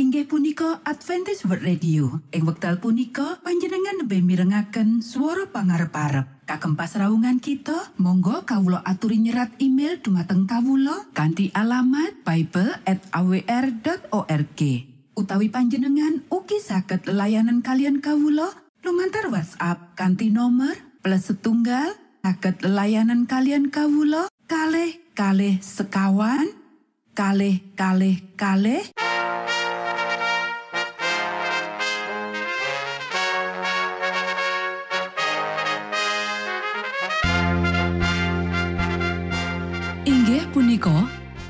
inggih punika Adventist World Radio. Ing wekdal punika panjenengan lebih mirengaken suara pangarep parep kagem pasraungan kita Monggo Kawulo aturi nyerat email dumateng Kawulo kanti alamat Bible utawi panjenengan uki saged layanan kalian Kawulo lumantar WhatsApp kanti nomor plus setunggal saged layanan kalian Kawulo kalh kalh sekawan kalh kalh kalh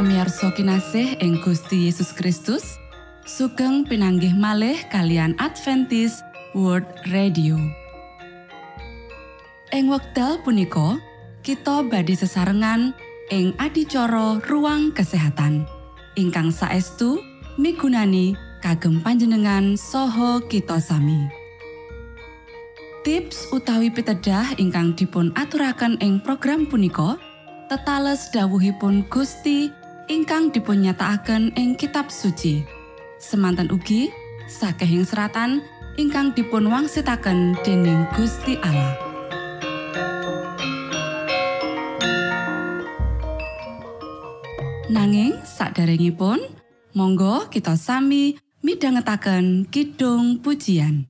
Para pamirsa kinasih ing Gusti Yesus Kristus, sugeng pinanggih malih kalian Adventist World Radio. Ing wekdal punika, kita badhe sesarengan ing adicara ruang kesehatan ingkang saestu migunani kagem panjenengan saha kita sami. Tips utawi pitedah ingkang dipun aturaken ing program punika tetales dawuhipun Gusti ingkang dipunnyatakaken ing kitab suci. Semanten ugi sakehing seratan ingkang dipun wangsitaken dening Gusti Allah. Nanging saderengipun monggo kita sami midhangetaken kidung pujian.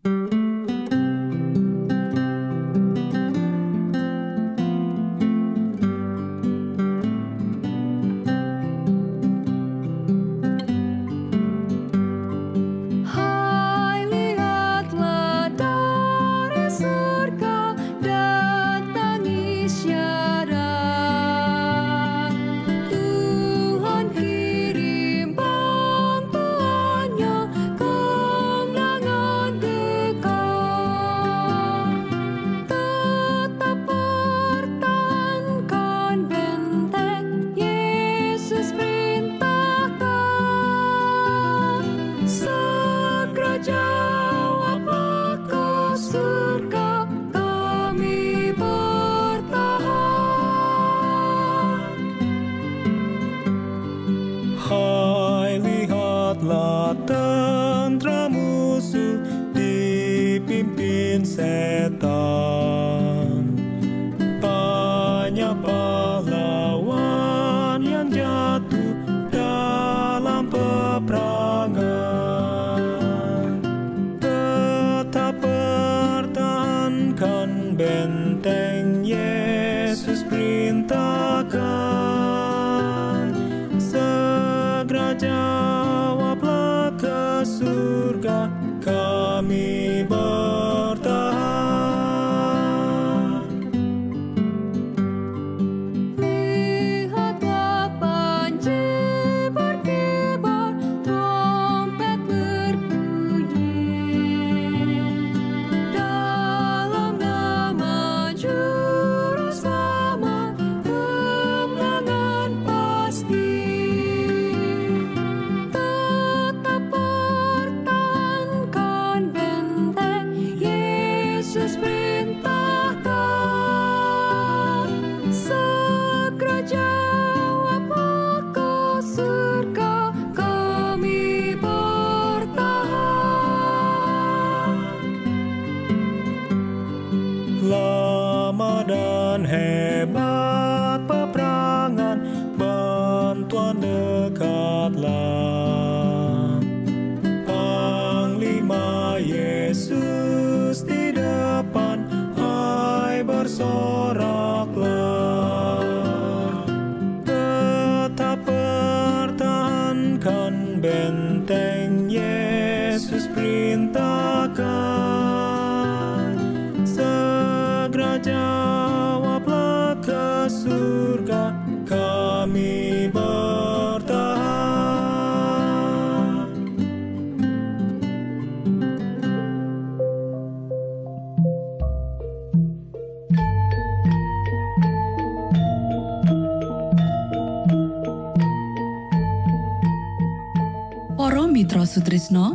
Sutrisno,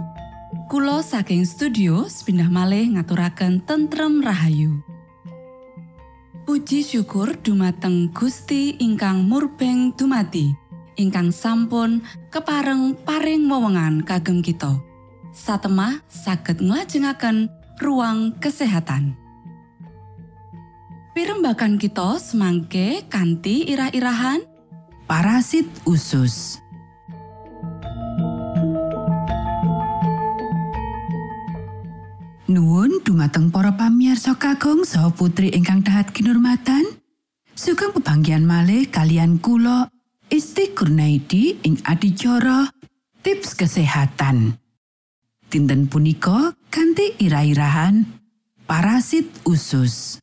kula saking studio pindah malih ngaturaken tentrem rahayu. Puji syukur dumateng Gusti ingkang murbeng dumati, ingkang sampun kepareng paring wewenngan kagem kita. Satemah saged nglajengaken ruang kesehatan. Pirembakan kita semangke kanthi irah-irahan Parasit usus. Nuwun dumateng para pamirsa kakung saha putri ingkang dahat kinurmatan. Sugeng pebanggian malih kalian kula Isti Kurnaidi ing adicara tips kesehatan. Dinten punika kanthi irah-irahan parasit usus.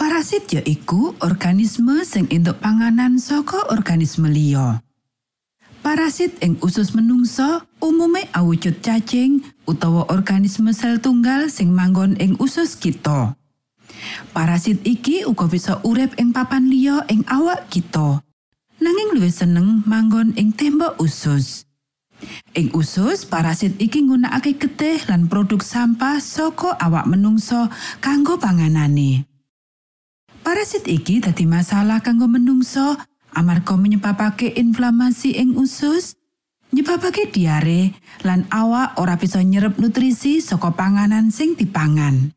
Parasit yaiku organisme sing entuk panganan saka organisme liya. Parasit ing usus menungsa umume awujud cacing utawa organisme sel tunggal sing manggon ing usus kita. Parasit iki uga bisa urip ing papan liya ing awak kita. Nanging luwih seneng manggon ing tembok usus. Ing usus, parasit iki nggunakake getih lan produk sampah saka awak menungsa kanggo panganane. Parasit iki dadi masalah kanggo menungsa amarga menyebabake inflamasi ing usus, nyebabake diare lan awak ora bisa nyerep nutrisi saka panganan sing dipangan.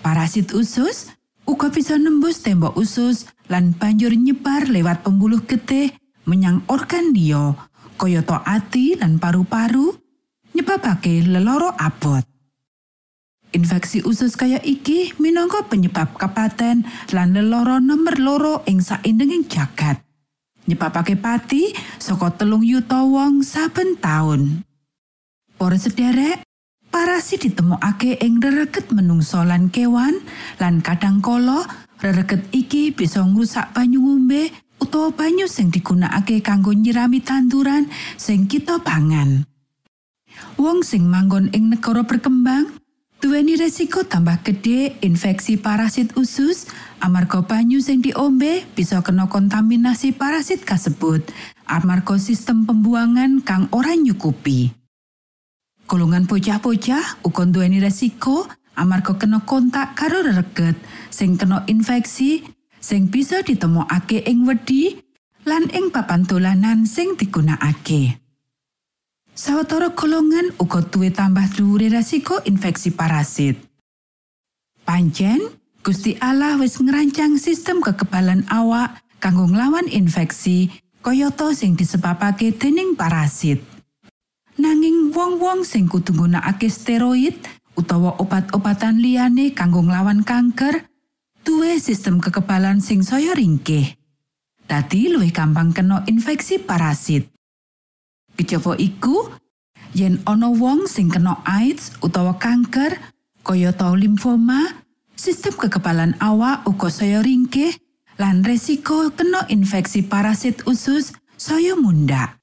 Parasit usus uga bisa nembus tembok usus lan banjur nyebar lewat pembuluh getih menyang organ liya kayata ati lan paru-paru nyebabake leloro abot. Infeksi usus kaya iki minangka penyebab kapaten lan leloro nomor loro ing saindenging jagat. Nyebabake pati saka telung yuta wong saben taun. Para sederek, parasit ditemokake ing rereget menungso lan kewan lan kadang kala rereget iki bisa ngrusak banyu ngombe utawa banyu sing digunakake kanggo nyirami tanduran sing kita pangan. Wong sing manggon ing negara berkembang duweni resiko tambah gede infeksi parasit usus amarga banyu sing diombe bisa kena kontaminasi parasit kasebut amarga sistem pembuangan kang ora nyukupi. Golongan bocah-bocah uga duweni resiko amarga kena kontak karo rereget sing kena infeksi sing bisa ditemokake ing wedi lan ing papan dolanan sing digunakake. Sawetara golongan uga duwe tambah dhuwure resiko infeksi parasit. Pancen, Gusti Allah wis ngerancang sistem kekebalan awak kanggo nglawan infeksi kayata sing disebabake dening parasit. Nanging wong-wong sing kudu nggunakake steroid utawa obat-obatan liyane kanggo nglawan kanker, duwe sistem kekebalan sing saya ringkih. Dadi luwih gampang kena infeksi parasit. Kejaba iku, yen ana wong sing kena AIDS utawa kanker, kayata limfoma, sistem kekebalan awak uga saya ringkih lan resiko kena infeksi parasit usus saya munda.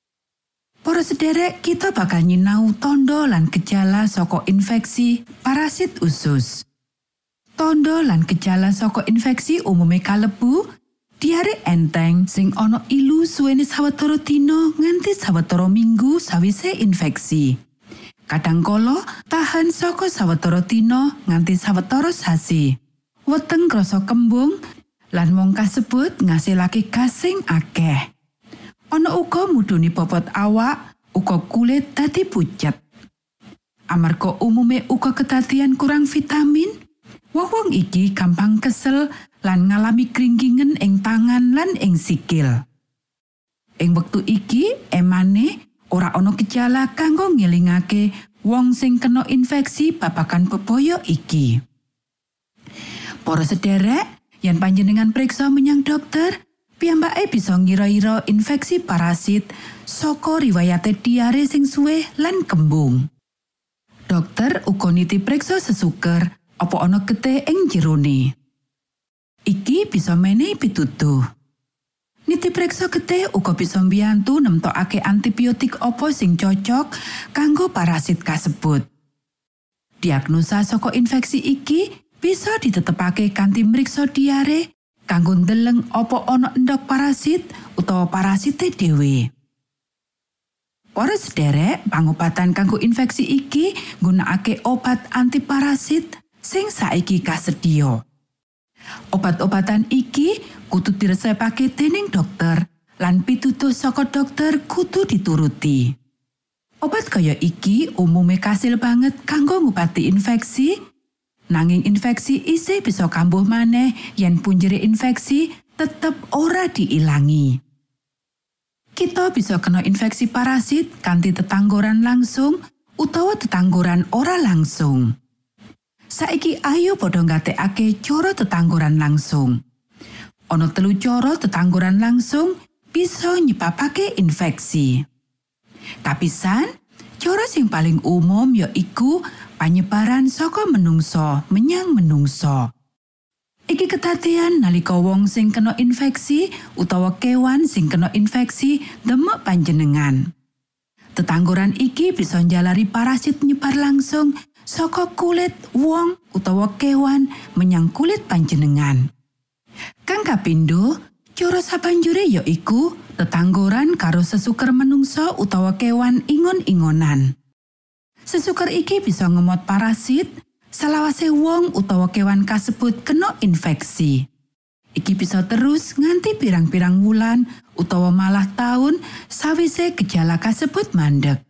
Para sederek kita bakal nyinau tondo lan gejala saka infeksi parasit usus. Tondo lan gejala saka infeksi umume kalebu diare enteng sing ana ilu suwene sawetara dina nganti sawetara minggu sawise infeksi. Kadangkala tahan saka sawetara dina nganti sawetara sasi. Weteng krasa kembung lan wong kasebut ngasilake gasing akeh. Ana uga mudhuni bobot awak, uga kulit dadi pucet. Amarga umume uga kedadian kurang vitamin, wong-wong iki gampang kesel lan ngalami kringkingen ing tangan lan ing sikil. Ing wektu iki emane ora ana gejala kanggo ngelingake wong sing kena infeksi babagan bebaya iki. Para sederek, yen panjenengan periksa menyang dokter, Piyambake bisa ngira-ira infeksi parasit saka riwayate diare sing suwe lan kembung. Dokter uga niti priksa sesuker apa ana getih ing jerone. Iki bisa menehi pituduh. Niti priksa getih uga bisa mbiyantu nemtokake antibiotik apa sing cocok kanggo parasit kasebut. Diagnosa saka infeksi iki bisa ditetepake kanthi mriksa diare kanggo ndeleng apa ana endhog parasit utawa parasite dhewe. Para sederek, pangobatan kanggo infeksi iki nggunakake obat antiparasit sing saiki kasedia. Obat-obatan iki kudu diresepake dening dokter lan pitutuh saka dokter kudu dituruti. Obat kaya iki umume kasil banget kanggo ngobati infeksi Nanging infeksi isih bisa kambuh maneh yen punjere infeksi tetep ora diilangi. Kita bisa kena infeksi parasit kanthi tetanggoran langsung utawa tetanggoran ora langsung. Saiki ayo padha nggatekake cara tetanggoran langsung. Ana telu cara tetanggoran langsung bisa nyebabake infeksi. Kapisan, cara sing paling umum ya iku panyebaran saka menungso menyang menungso. Iki kedadean nalika wong sing kena infeksi utawa kewan sing kena infeksi demek panjenengan. Tetanggoran iki bisa njalari parasit nyebar langsung saka kulit wong utawa kewan menyang kulit panjenengan. Kang kapindo, cara sabanjure ya iku tetanggoran karo sesuker menungso utawa kewan ingon-ingonan. Sesuker iki bisa ngemot parasit, salawase wong utawa kewan kasebut kena infeksi. Iki bisa terus nganti pirang-pirang wulan utawa malah tahun sawise gejala kasebut mandek.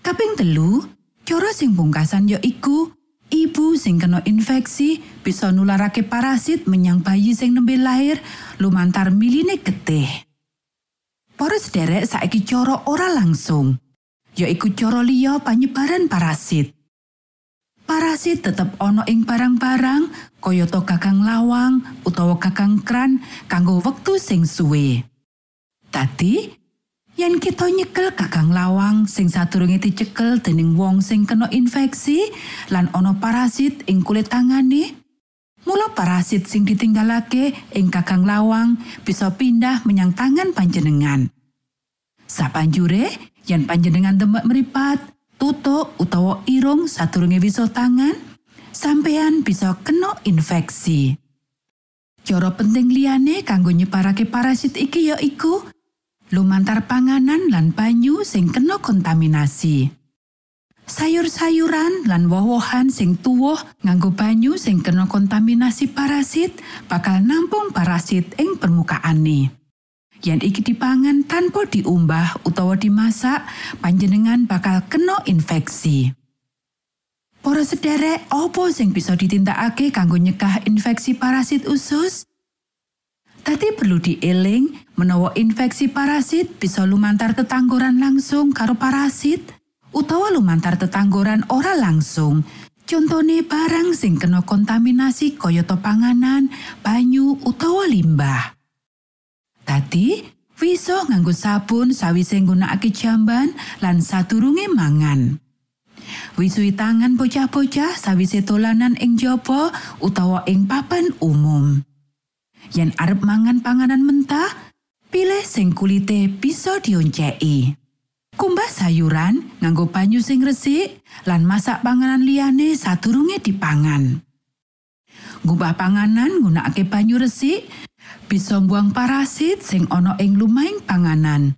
Kaping telu, cara sing pungkasan ya iku ibu sing kena infeksi bisa nularake parasit menyang bayi sing nembe lahir lumantar miline getih. Para sederek saiki cara ora langsung. yaiku cara liya panyebaran parasit. Parasit tetep ana ing barang-barang kayata gagang lawang utawa gagang kran kanggo wektu sing suwe. Dadi, yen kita nyekel gagang lawang sing sadurunge dicekel dening wong sing kena infeksi lan ana parasit ing kulit tangane, mula parasit sing ditinggalake ing gagang lawang bisa pindah menyang tangan panjenengan. Sapanjure, yen panjenengan demek meripat, tutuk utawa irung sadurunge wisa tangan, sampeyan bisa kena infeksi. Cara penting liyane kanggo nyebarake parasit iki ya iku lumantar panganan lan banyu sing kena kontaminasi. Sayur-sayuran lan woh-wohan sing tuwuh nganggo banyu sing kena kontaminasi parasit bakal nampung parasit ing permukaane. Yen iki dipangan tanpa diumbah utawa dimasak, panjenengan bakal kena infeksi. Para sederek, apa sing bisa ditindakake kanggo nyegah infeksi parasit usus? Tadi perlu dieling menawa infeksi parasit bisa lumantar tetanggoran langsung karo parasit utawa lumantar tetanggoran ora langsung. Contone barang sing kena kontaminasi kayata panganan, banyu utawa limbah. Tadi, wisa nganggo sabun sawise nggunakake jamban lan sadurunge mangan. Wisui tangan bocah-bocah sawise dolanan ing jaba utawa ing papan umum. Yen arep mangan panganan mentah, pilih sing kulite bisa dionceki. Kumbah sayuran nganggo banyu sing resik lan masak panganan liyane sadurunge dipangan. Ngubah panganan nggunakake banyu resik bisa mbuang parasit sing ana ing lumahing panganan.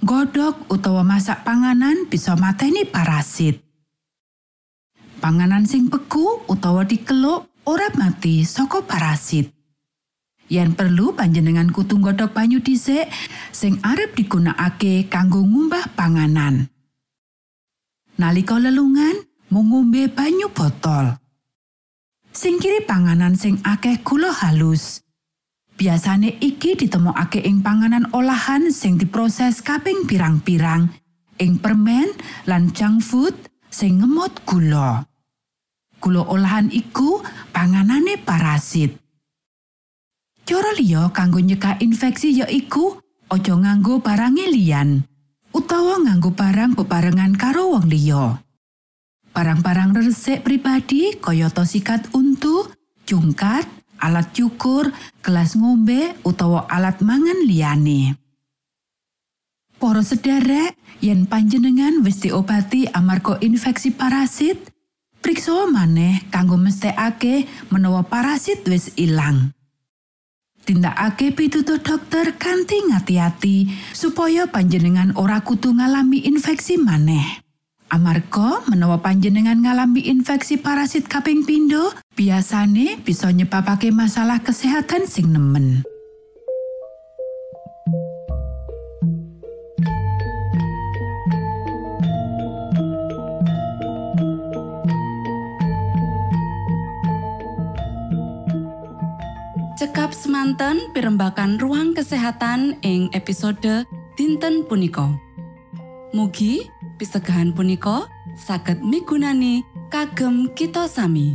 Godhog utawa masak panganan bisa mateni parasit. Panganan sing beku utawa dikeluk ora mati saka parasit. Yen perlu panjenengan kudu godhog banyu dhisik sing arep digunakake kanggo ngumbah panganan. Nalika lelungan, mung ngombe banyu botol. Singkiri panganan sing akeh gula halus. Biasane iki ditemokake ing panganan olahan sing diproses kaping pirang-pirang, ing permen lan junk food sing ngemot gula. Gula olahan iku panganane parasit. Cara liya kanggo nyekak infeksi yaiku aja nganggo barang liyan utawa nganggo barang bebarengan karo wong liya. Barang-barang resik pribadi kayata sikat untu, jungkat, alat cukur, gelas ngombe utawa alat mangan liyane. Para sederek, yen panjenengan wis diobati amarga infeksi parasit, priksa maneh kanggo mesthekake menawa parasit wis ilang. Tindakake pitutur dokter kanthi ngati-ati supaya panjenengan ora kudu ngalami infeksi maneh. Amarga menawa panjenengan ngalami infeksi parasit kaping pindho, biasane bisa nyebabake masalah kesehatan sing nemen. Cekap semanten pimbakan ruang kesehatan ing episode dinten punika. Mugi pisegahan punika saged migunani kagem kita sami.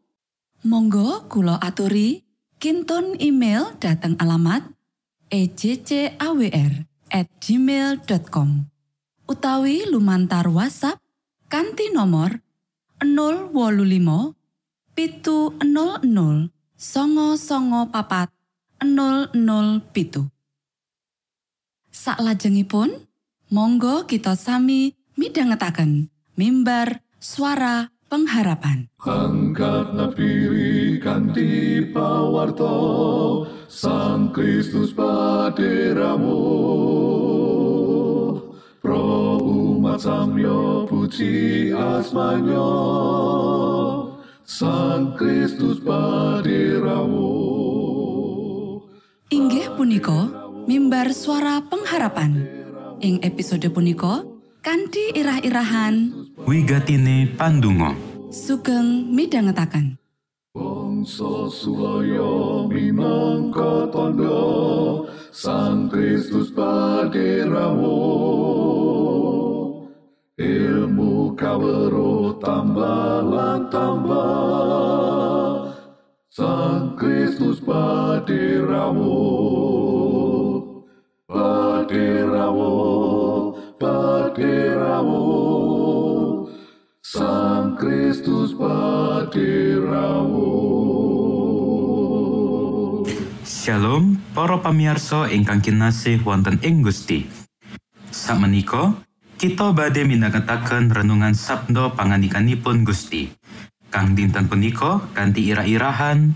monggo kulo aturi kinton email dateng alamat ejcawr gmail.com utawi lumantar WhatsApp kanti nomor 025 pitu 00 songo songo papat 00 pitu. Saklajengipun, monggo kita sami midhangetaken mimbar suara pengharapan. Angkat nafiri kanti pawarto Sang Kristus paderamu Pro umat samyo puji asmanyo Sang Kristus paderamu Inggih punika mimbar suara pengharapan. Ing episode punika kanthi irah-irahan Wigatine Pandungo sugeng midhangetaken. Bangsa Sulaya minangka tondo Sang Kristus paderamu Ilmu kawero tambah lan tambah Sang Kristus paderamu Paderamu Paderamu Sang Kristus Shalom para pamirsa ingkang kinasih wonten ing Gusti. Sakmenika kita badhe midhangetaken renungan sabda pangandikanipun Gusti. Kang dinten punika kanthi ira-irahan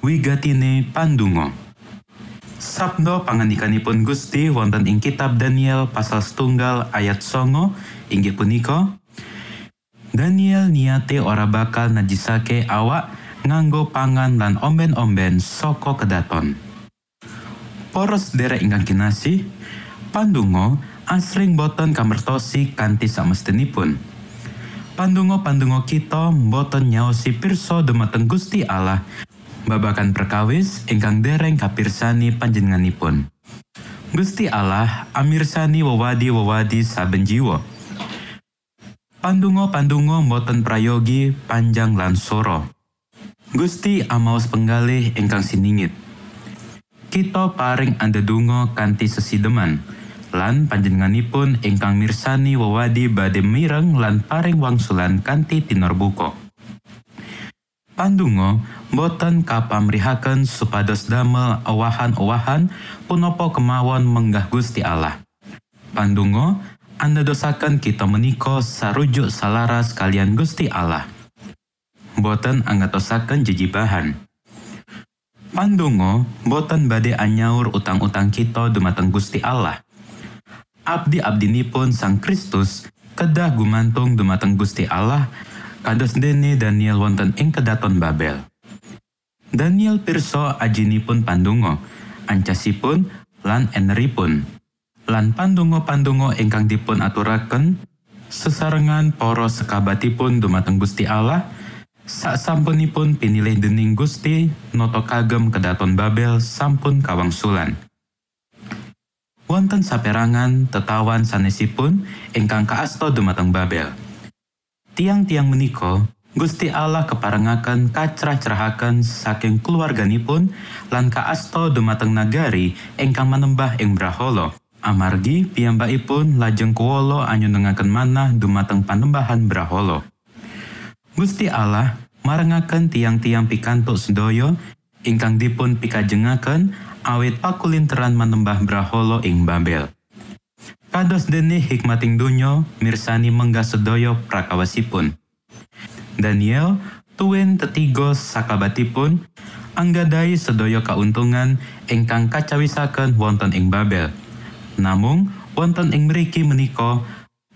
wigatine pandungo Sabda pangandikanipun Gusti wonten ing kitab Daniel pasal setunggal ayat songo inggih punika Daniel niate ora bakal najisake awak nganggo pangan lan omben-omben saka kedaton. Poros derek ingkang kinasih, pandungo asring boten kamertosi kanthi samestinipun. Pandungo-pandungo kita boten nyaosi pirsa dumateng Gusti Allah babakan perkawis ingkang dereng kapirsani panjenenganipun. Gusti Allah amirsani wewadi-wewadi saben jiwa. Pandungo-pandungo boten prayogi panjang lan soro. Gusti amaos penggalih ingkang siningit. Kita paring andedungo kanthi sesideman, lan panjenenganipun ingkang mirsani wewadi badhe mireng lan paring wangsulan kanthi tinorbuka. Pandungo boten kapamrihaken supados damel owahan-owahan punapa kemawon menggah Gusti Allah. Pandungo andadosaken kita menika sarujuk salaras kalian Gusti Allah. Boten angatosaken jejibahan. Pandungo boten badhe anyaur utang-utang kita dumateng Gusti Allah. Abdi-abdinipun Sang Kristus kedah gumantung dumateng Gusti Allah kados dene Daniel wonten ing kedaton Babel. Daniel pirsa ajinipun pandungo ancasipun lan eneripun. Lan pandonga-pandonga ingkang dipun aturaken sesarengan para sekabatipun dumateng Gusti Allah Saksampunipun pinilih dening Gusti, noto kagem kedaton Babel sampun kawangsulan. Wonten saperangan tetawan sanesipun ingkang kaasta dumateng Babel. Tiang-tiang menika Gusti Allah keparengaken kacrah-cerahaken saking keluarganipun lan kaasta dumateng nagari ingkang manembah ing Braholo. Amargi piyambakipun lajeng kuwolo anyunengaken manah dumateng panembahan Braholo. Gusti Allah marengaken tiang-tiang pikantuk sedaya ingkang dipun pikajengaken awit pakulinteran manembah braholo ing Babel. Kados dene hikmating donya mirsani menggah sedaya prakawasipun. Daniel tuwin tetigo sakabatipun anggadai sedaya kauntungan ingkang kacawisaken wonten ing Babel. Namung wonten ing mriki menika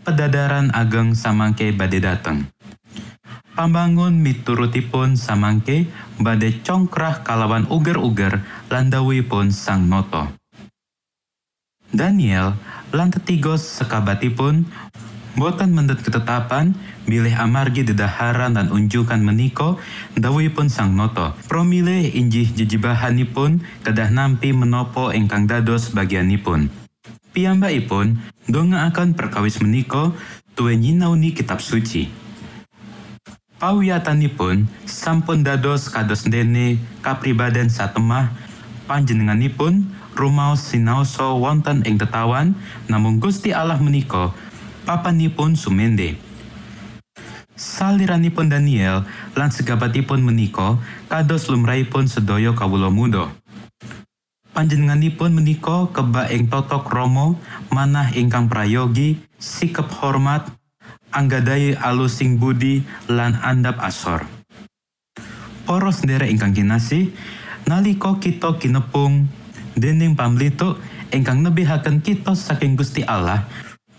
pedadaran ageng samangke badhe dateng. Pambangun miturutipun samangke badhe congkrah kalawan uger-uger landawipun sang noto. Daniel lan tetigos sekabatipun boten mendet ketetapan bilih amargi dedaharan dan unjukan meniko dawuhipun sang noto. Promilih injih jejibahanipun kedah nampi menopo ingkang dados bagianipun. Piyambakipun donga akan perkawis meniko tuwe nyinauni kitab suci. Pawiyatanipun sampun dados kados dene kapribaden satemah panjenenganipun rumaos sinaosa wonten ing tetawan namung Gusti Allah menika papanipun sumende. Saliranipun Daniel lan segabatipun menika kados lumrahipun sedaya kawula muda. Panjenenganipun menika keba ing totok Romo manah ingkang prayogi sikap hormat anggadai alusing budi lan andap asor. Poros nderek ingkang kinasih, nalika kita kinepung dening pamlituk ingkang nebihaken kita saking Gusti Allah,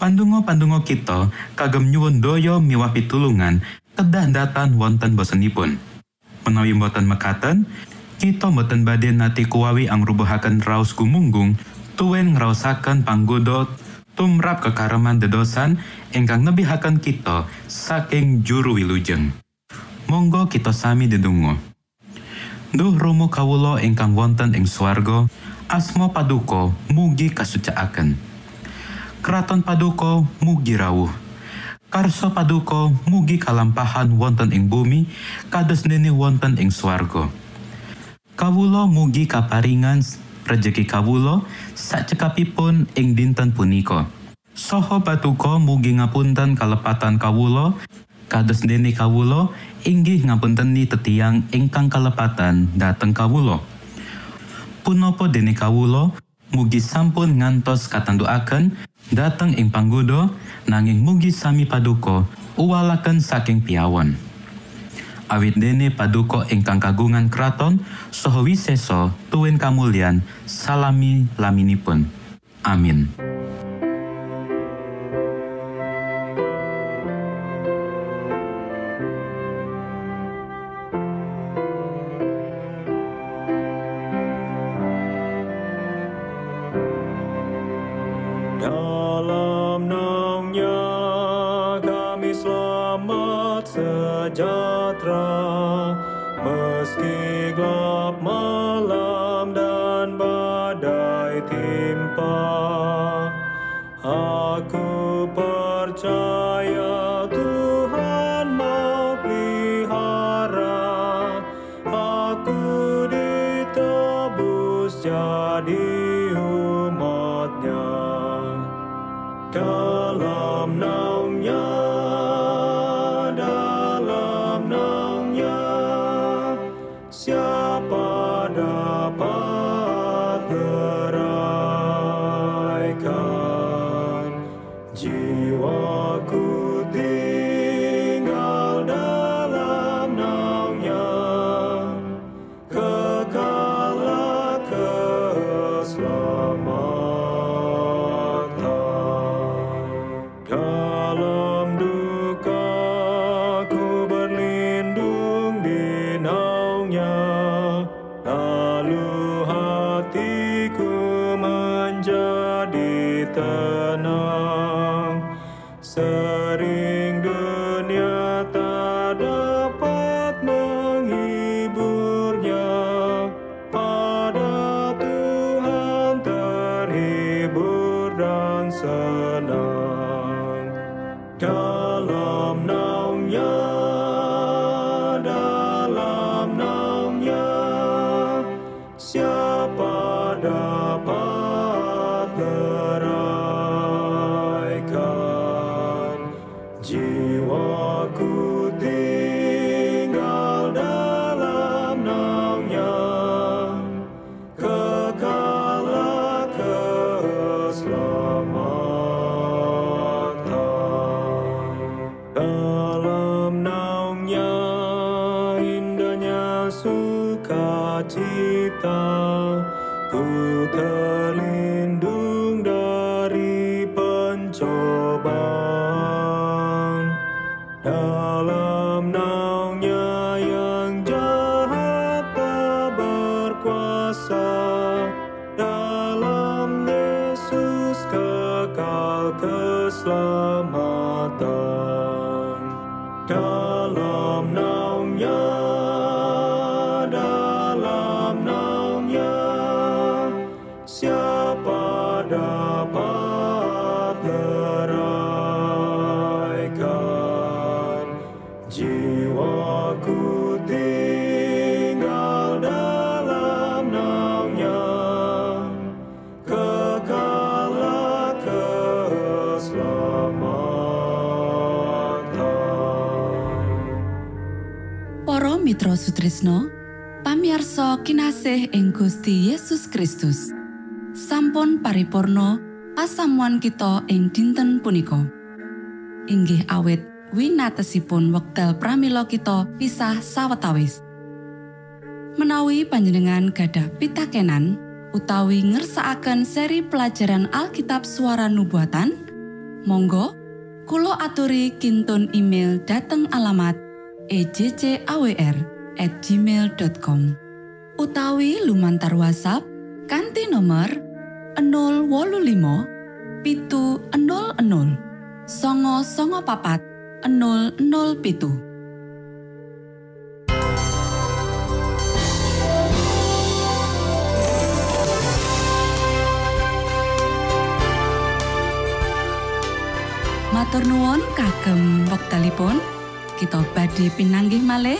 pandonga-pandonga kita kagem nyuwun daya miwah pitulungan kedah datan wonten bosenipun. Menawi boten mekaten, kita boten badhe nati kuwawi angrubuhaken raos gumunggung tuwin ngraosaken panggoda tumrap kekareman dedosan ingkang nebihaken kita saking juru wilujeng. Monggo kita sami dedonga. Duh Romo kawula ingkang wonten ing swarga, asma paduka mugi kasucaaken. Kraton paduka mugi rawuh. Karso paduka mugi kalampahan wonten ing bumi kados dene wonten ing swarga. Kawula mugi kaparingan rejeki kawula sakcekapipun ing dinten punika. Soho patuko mugi ngapunten kalepatan kawulo, kados dene kawulo inggih ngapunteni tetiang ingkang kalepatan dateng kawulo. Punopo dene kawulo mugi sampun ngantos katanduaken dateng ing panggoda nanging mugi sami paduka uwalaken saking piawon. Awit dene paduka ingkang kagungan kraton saha wisesa tuwin kamulyan salami laminipun. Amin. Mitra Sutrisno, pamiarsa kinasih ing Gusti Yesus Kristus. Sampun paripurno pasamuan kita ing dinten punika. Inggih awit winatesipun wekdal pramila kita pisah sawetawis. Menawi panjenengan gadah pitakenan utawi ngersakaken seri pelajaran Alkitab suara nubuatan, monggo Kulo aturi kintun email dateng alamat ejcawr at gmail.com utawi lumantar WhatsApp kanti nomor 025 pitu 00 songo songo papat 00 pitu. Matur nuwun kagem wektalipun kita badhe pinanggih malih